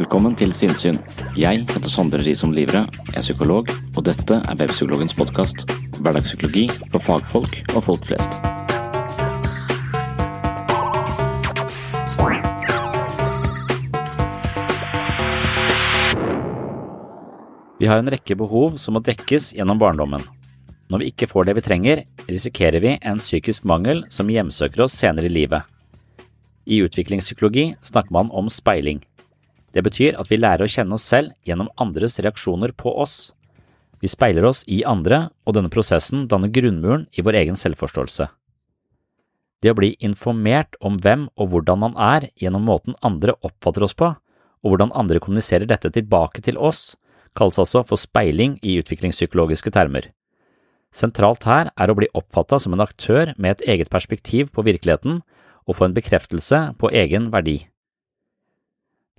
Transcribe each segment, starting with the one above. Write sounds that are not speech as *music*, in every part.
Velkommen til Sinnsyn. Jeg heter Sondre Risom Livre, er psykolog, og dette er Webpsykologens podkast. Hverdagspsykologi for fagfolk og folk flest. Vi har en rekke behov som må dekkes gjennom barndommen. Når vi ikke får det vi trenger, risikerer vi en psykisk mangel som hjemsøker oss senere i livet. I utviklingspsykologi snakker man om speiling. Det betyr at vi lærer å kjenne oss selv gjennom andres reaksjoner på oss. Vi speiler oss i andre, og denne prosessen danner grunnmuren i vår egen selvforståelse. Det å bli informert om hvem og hvordan man er gjennom måten andre oppfatter oss på, og hvordan andre kommuniserer dette tilbake til oss, kalles altså for speiling i utviklingspsykologiske termer. Sentralt her er å bli oppfatta som en aktør med et eget perspektiv på virkeligheten og få en bekreftelse på egen verdi.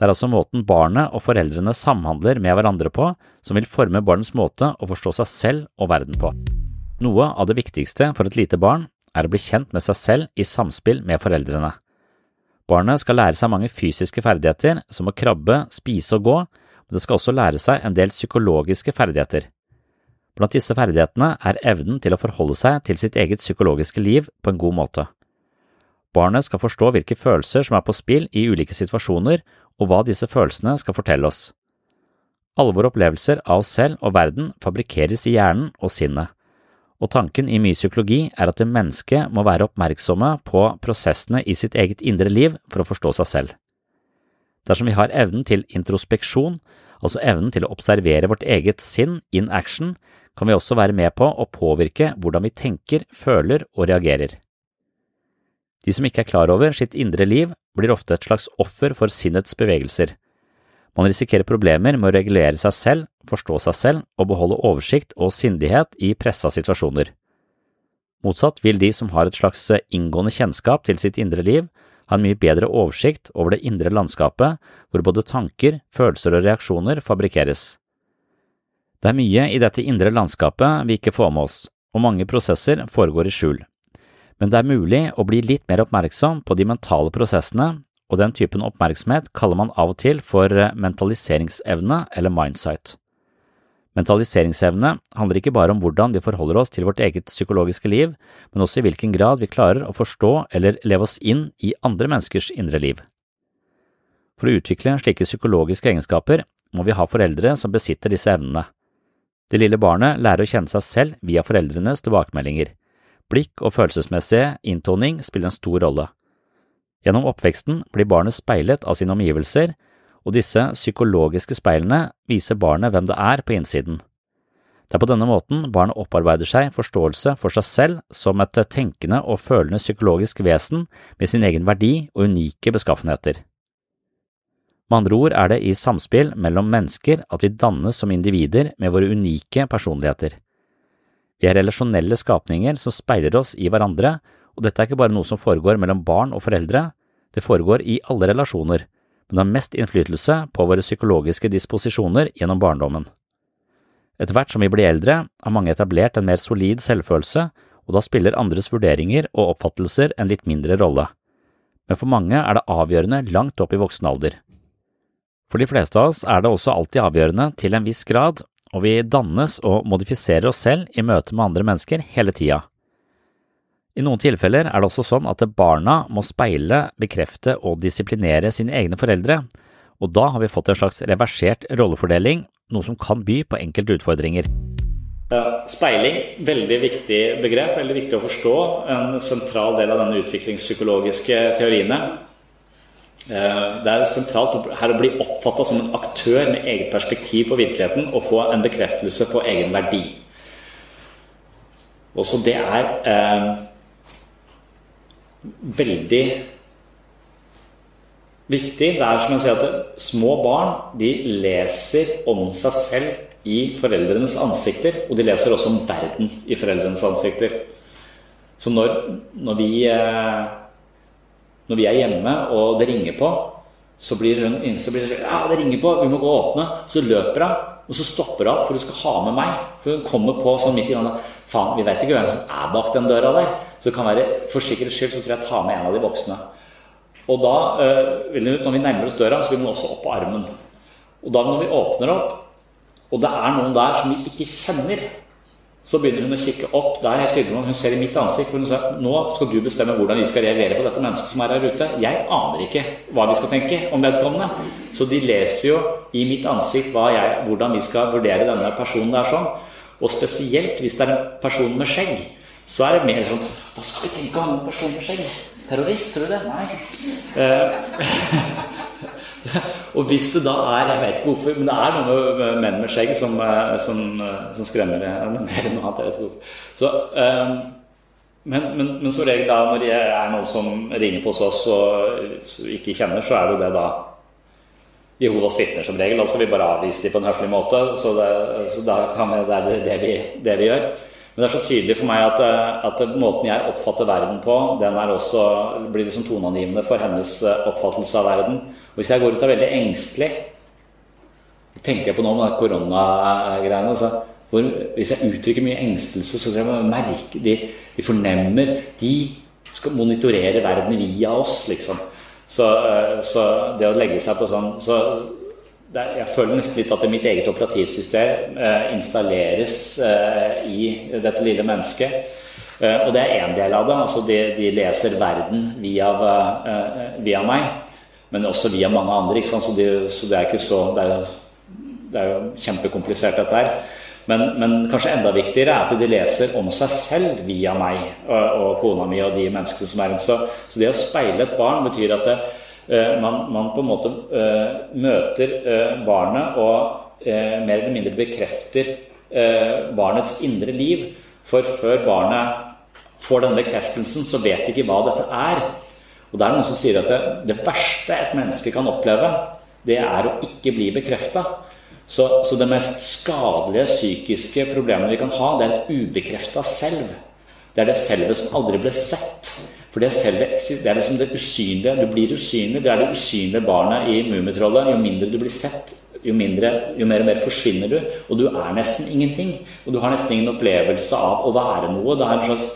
Det er altså måten barnet og foreldrene samhandler med hverandre på som vil forme barnets måte å forstå seg selv og verden på. Noe av det viktigste for et lite barn er å bli kjent med seg selv i samspill med foreldrene. Barnet skal lære seg mange fysiske ferdigheter som å krabbe, spise og gå, men det skal også lære seg en del psykologiske ferdigheter. Blant disse ferdighetene er evnen til å forholde seg til sitt eget psykologiske liv på en god måte. Barnet skal forstå hvilke følelser som er på spill i ulike situasjoner, og hva disse følelsene skal fortelle oss. Alle våre opplevelser av oss selv og verden fabrikkeres i hjernen og sinnet, og tanken i mye psykologi er at det mennesket må være oppmerksomme på prosessene i sitt eget indre liv for å forstå seg selv. Dersom vi har evnen til introspeksjon, altså evnen til å observere vårt eget sinn in action, kan vi også være med på å påvirke hvordan vi tenker, føler og reagerer. De som ikke er klar over sitt indre liv, blir ofte et slags offer for sinnets bevegelser. Man risikerer problemer med å regulere seg selv, forstå seg selv og beholde oversikt og sindighet i pressa situasjoner. Motsatt vil de som har et slags inngående kjennskap til sitt indre liv, ha en mye bedre oversikt over det indre landskapet hvor både tanker, følelser og reaksjoner fabrikkeres. Det er mye i dette indre landskapet vi ikke får med oss, og mange prosesser foregår i skjul men det er mulig å bli litt mer oppmerksom på de mentale prosessene, og den typen oppmerksomhet kaller man av og til for mentaliseringsevne eller mindsight. Mentaliseringsevne handler ikke bare om hvordan vi forholder oss til vårt eget psykologiske liv, men også i hvilken grad vi klarer å forstå eller leve oss inn i andre menneskers indre liv. For å utvikle slike psykologiske egenskaper må vi ha foreldre som besitter disse evnene. Det lille barnet lærer å kjenne seg selv via foreldrenes tilbakemeldinger. Blikk og følelsesmessig inntoning spiller en stor rolle. Gjennom oppveksten blir barnet speilet av sine omgivelser, og disse psykologiske speilene viser barnet hvem det er på innsiden. Det er på denne måten barnet opparbeider seg forståelse for seg selv som et tenkende og følende psykologisk vesen med sin egen verdi og unike beskaffenheter. Med andre ord er det i samspill mellom mennesker at vi dannes som individer med våre unike personligheter. Vi er relasjonelle skapninger som speiler oss i hverandre, og dette er ikke bare noe som foregår mellom barn og foreldre, det foregår i alle relasjoner, men har mest innflytelse på våre psykologiske disposisjoner gjennom barndommen. Etter hvert som vi blir eldre, har mange etablert en mer solid selvfølelse, og da spiller andres vurderinger og oppfattelser en litt mindre rolle. Men for mange er det avgjørende langt opp i voksen alder. For de fleste av oss er det også alltid avgjørende til en viss grad, og vi dannes og modifiserer oss selv i møte med andre mennesker hele tida. I noen tilfeller er det også sånn at barna må speile, bekrefte og disiplinere sine egne foreldre, og da har vi fått en slags reversert rollefordeling, noe som kan by på enkelte utfordringer. Speiling, veldig viktig begrep, veldig viktig å forstå. En sentral del av denne utviklingspsykologiske teoriene. Eh, det er sentralt her å bli oppfatta som en aktør med eget perspektiv på virkeligheten og få en bekreftelse på egen verdi. Også det er eh, veldig viktig. Det er som jeg sier at små barn de leser om seg selv i foreldrenes ansikter, og de leser også om verden i foreldrenes ansikter. Så når, når, vi, eh, når vi er hjemme og det ringer på, så blir hun innse blir det, ja, det ringer på, vi må gå og åpne. Så løper hun, og så stopper hun for hun skal ha med meg. For hun kommer på sånn midt i gangen Faen, vi vet ikke hvem som er bak den døra der. Så det kan være, for sikkerhets skyld så tror jeg jeg tar med en av de voksne. Og da, øh, når vi nærmer oss døra, så vil hun også opp på armen. Og da når vi åpner opp, og det er noen der som vi ikke kjenner, så begynner hun å kikke opp. Det er helt tydelig Hun ser i mitt ansikt, hun sier nå skal du bestemme hvordan vi skal reagere på dette mennesket som er her ute. Jeg aner ikke hva vi skal tenke om vedkommende. Så de leser jo i mitt ansikt jeg, hvordan vi skal vurdere denne personen der sånn. Og spesielt hvis det er en person med skjegg, så er det mer sånn Hva skal vi tenke om en person med skjegg? Terrorist, tror du det? Nei. *laughs* *laughs* Og hvis det da er Jeg vet ikke hvorfor, men det er noe med menn med skjegg som, eh, som, eh, som skremmer mer enn noe annet. Jeg vet ikke hvorfor. Så, um, men, men, men som regel da, når det er noen som ringer på hos oss og ikke kjenner, så er det jo det da Jehovas vitner som regel. Da skal vi bare avvise dem på en høflig måte. Så, det, så da kan vi, det er det, vi, det vi gjør. Men det er så tydelig for meg at, at, måten jeg oppfatter verden på, den også, blir liksom toneangivende for hennes oppfattelse av verden. Og hvis jeg går ut er veldig engstelig tenker jeg på nå med koronagreiene altså, hvor Hvis jeg uttrykker mye engstelse, så tror jeg merke de, de fornemmer De skal monitorere verden via oss, liksom. Så, eh, så det å legge seg på sånn så det, Jeg føler nesten litt at mitt eget operativsystem eh, installeres eh, i dette lille mennesket. Eh, og det er én del av det. altså De, de leser verden via, via meg men også via mange andre. Så, de, så, det er ikke så det er, det er jo kjempekomplisert, dette her. Men, men, kanskje enda viktigere er at de leser om seg selv via meg og, og kona mi og de menneskene som er rundt. Så, så det å speile et barn betyr at det, man, man, på en måte uh, møter uh, barnet og mer eller mindre bekrefter barnets indre liv. For før barnet får denne bekreftelsen, så vet de ikke hva dette er. Og det er noen som sier at det, det verste et menneske kan oppleve, det er å ikke bli bekrefta. Så, så, det mest skadelige psykiske problemet vi kan ha, det er et ubekrefta selv. Det er det selve som aldri ble sett. For det, selve, det er liksom det usynlige. Du blir usynlig. Det er det usynlige barnet i Mummitrollet. Jo mindre du blir sett, jo, mindre, jo mer og mer forsvinner du. Og du er nesten ingenting. Og du har nesten ingen opplevelse av å være noe. Det er en slags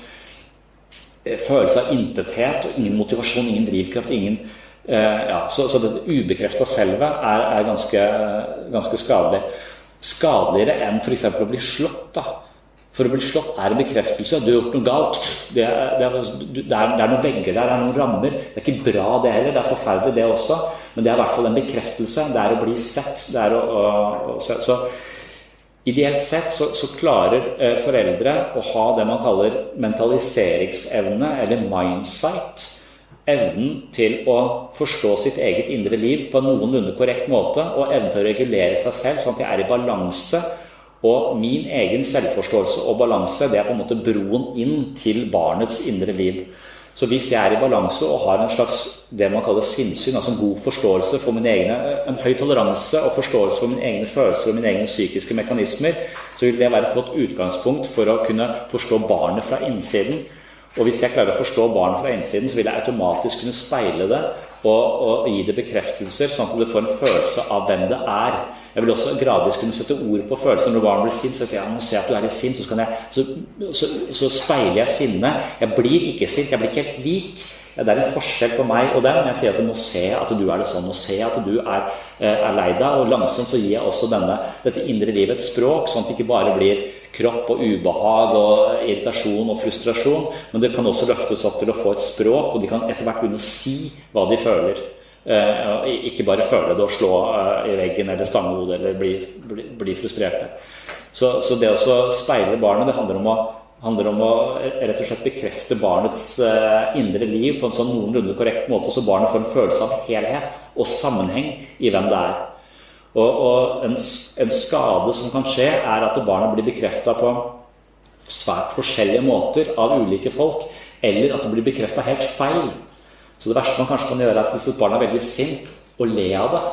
Eh, følelse av intethet og ingen motivasjon, ingen drivkraft. ingen eh, ja, Så, så det ubekrefta selve er, er ganske, ganske, skadelig. Skadeligere enn f.eks. å bli slått. da. For å bli slått er en bekreftelse. Du har gjort noe galt. Det er, det, er, det, er, noen vegger der, det er noen rammer. Det er ikke bra, det heller. Det er forferdelig, det også. Men det er i hvert fall en bekreftelse. Det er å bli sett. Det er å, å, å så, Ideelt sett så, så klarer eh, foreldre å ha det man kaller mentaliseringsevne, eller mindsight. Evnen til å forstå sitt eget indre liv på en noenlunde korrekt måte, og evnen til å regulere seg selv sånn at de er i balanse. Og min egen selvforståelse og balanse det er på en måte broen inn til barnets indre liv. Så hvis jeg er i balanse og har en slags det man kaller sinnssyn, altså en god forståelse for mine egne, en høy toleranse og forståelse for mine egne følelser og mine egne psykiske mekanismer, så vil det være et godt utgangspunkt for å kunne forstå barnet fra innsiden. Og hvis jeg klarer å forstå barnet fra innsiden, så vil jeg automatisk kunne speile det og, og gi det bekreftelser, sånn at det får en følelse av hvem det er. Jeg vil også gradvis kunne sette ord på følelser. Når barn blir sint, så jeg sier jeg nå ser jeg at du er litt sint, så, jeg, så, så, så speiler jeg sinnet. Jeg blir ikke sint, jeg blir ikke helt lik. Det er en forskjell på meg og den. Jeg sier at nå ser jeg at du er det sånn, nå ser jeg at du er, eh, er lei deg. Og langsomt så gir jeg også denne, dette indre livet et språk, sånn at det ikke bare blir kropp og ubehag og irritasjon og frustrasjon, men det kan også løftes opp til å få et språk, og de kan etter hvert begynne å si hva de føler. Eh, ikke bare føle det og slå eh, i veggen eller stange hodet eller bli, bli, bli frustrerte. Så, så, det å speile barnet, det handler om å handler om å rett og slett bekrefte barnets uh, indre liv på en sånn noenlunde korrekt måte, så barnet får en følelse av helhet og sammenheng i hvem det er. Og, og en, en, skade som kan skje, er at barnet blir bekrefta på svært forskjellige måter av ulike folk, eller at det blir bekrefta helt feil. Så det verste man kanskje kan gjøre, er at hvis et barn er veldig sint, og le av det.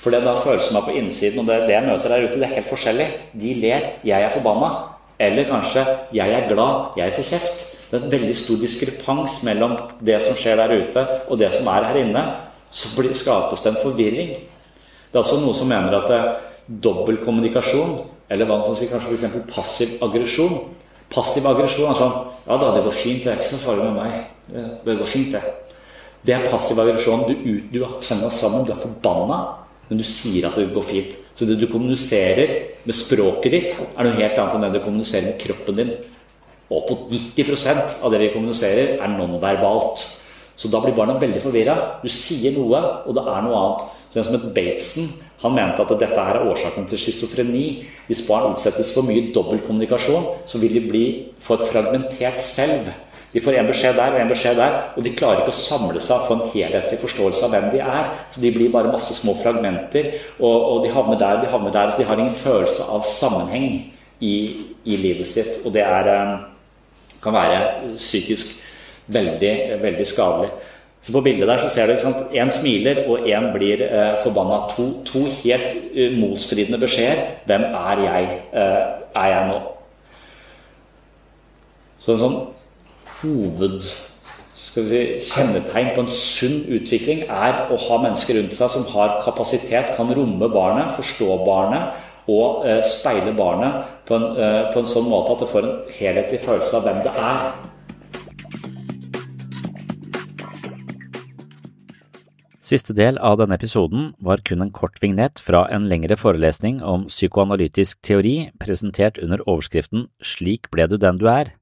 For det er da følelsen av på innsiden, og det, det jeg møter der ute, det er helt forskjellig. De ler. Jeg er forbanna. Eller kanskje 'jeg er glad, jeg får kjeft'. Det er en veldig stor diskrepans mellom det som skjer der ute, og det som er her inne. Så skapes det en forvirring. Det er også noe som mener at det dobbeltkommunikasjon, eller hva man kan si, kanskje f.eks. passiv aggresjon Passiv aggresjon er sånn 'Ja da, det går fint, det er ikke så farlig med meg. Det går fint, det'. Det er passiv aggresjon. Du, du har tenna sammen, du er forbanna, men du sier at det går fint. Så det du kommuniserer med språket ditt, er noe helt annet enn det du kommuniserer med kroppen din. Og på 90% av det vi kommuniserer, er nonverbalt. Så da blir barna veldig forvirra. Du sier noe, og det er noe annet. Så det er som et Bateson, han mente at dette er årsaken til schizofreni. Hvis barn utsettes for mye dobbeltkommunikasjon, så vil de bli, få et fragmentert selv. De får en beskjed der og en beskjed der, og de klarer ikke å samle seg og få en helhetlig forståelse av hvem de er. Så De blir bare masse små fragmenter, og, og de havner der de havner der. Så de har ingen følelse av sammenheng i, i livet sitt. Og det er, eh, kan være psykisk veldig, veldig skadelig. Så På bildet der så ser du at én smiler, og én blir eh, forbanna. To, to helt uh, motstridende beskjeder. Hvem er jeg? Eh, er jeg nå? Så en sånn hoved skal vi si, kjennetegn på en sunn utvikling er å ha mennesker rundt seg som har kapasitet, kan romme barnet, forstå barnet og eh, speile barnet på en, eh, på en, sånn måte at det får en helhetlig følelse av hvem det er. Siste del av denne episoden var kun en kort vignett fra en lengre forelesning om psykoanalytisk teori presentert under overskriften Slik ble du den du er.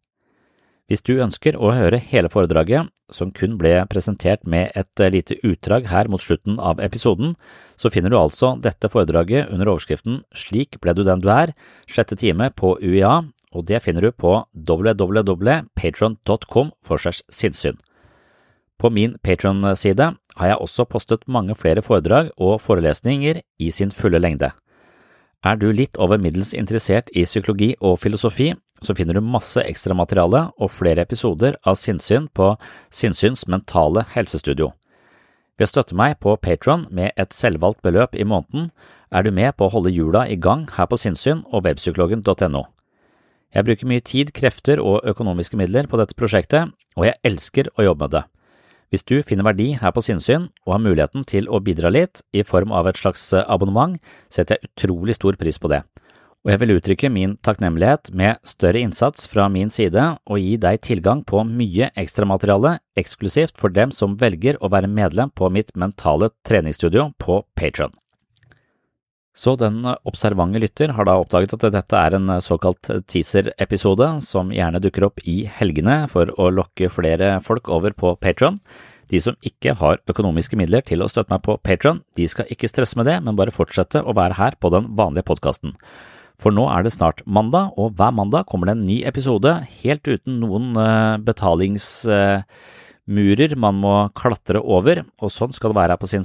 Hvis du ønsker å høre hele foredraget, som kun ble presentert med et lite utdrag her mot slutten av episoden, så finner du altså dette foredraget under overskriften Slik ble du den du er, sjette time på UiA, og det finner du på www.patron.com for segs sinnssyn. På min Patron-side har jeg også postet mange flere foredrag og forelesninger i sin fulle lengde. Er du litt over middels interessert i psykologi og filosofi, så finner du masse ekstramateriale og flere episoder av Sinnsyn på Sinnsyns mentale helsestudio. Ved å støtte meg på Patron med et selvvalgt beløp i måneden, er du med på å holde hjula i gang her på Sinnsyn og webpsykologen.no. Jeg bruker mye tid, krefter og økonomiske midler på dette prosjektet, og jeg elsker å jobbe med det. Hvis du finner verdi her på Sinnsyn og har muligheten til å bidra litt i form av et slags eh, abonnement, setter jeg utrolig stor pris på det. Og jeg vil uttrykke min takknemlighet med større innsats fra min side og gi deg tilgang på mye ekstramateriale eksklusivt for dem som velger å være medlem på mitt mentale treningsstudio på Patron. Så den observante lytter har da oppdaget at dette er en såkalt teaser-episode som gjerne dukker opp i helgene for å lokke flere folk over på Patron. De som ikke har økonomiske midler til å støtte meg på Patron, de skal ikke stresse med det, men bare fortsette å være her på den vanlige podkasten. For nå er det snart mandag, og hver mandag kommer det en ny episode helt uten noen eh, betalingsmurer man må klatre over, og sånn skal det være her på sin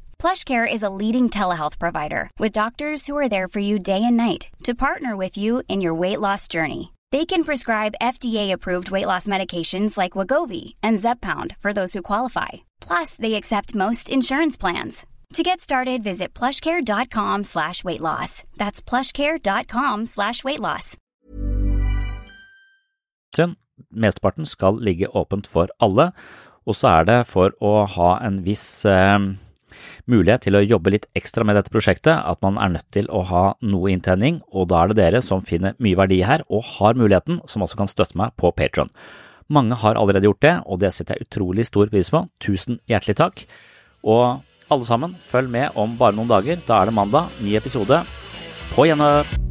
PlushCare is a leading telehealth provider with doctors who are there for you day and night to partner with you in your weight loss journey. They can prescribe FDA-approved weight loss medications like Wagovi and Zepbound for those who qualify. Plus, they accept most insurance plans. To get started, visit plushcare.com slash weight loss. That's plushcare.com slash weight loss. Mesteparten skal ligge åpent for alle, og så er det for å ha en viss eh, mulighet til å jobbe litt ekstra med dette prosjektet at man er nødt til å ha noe inntjening, og da er det dere som finner mye verdi her og har muligheten, som også kan støtte meg på Patron. Mange har allerede gjort det, og det setter jeg utrolig stor pris på. Tusen hjertelig takk. Og alle sammen, følg med om bare noen dager. Da er det mandag, ny episode. På gjenhør!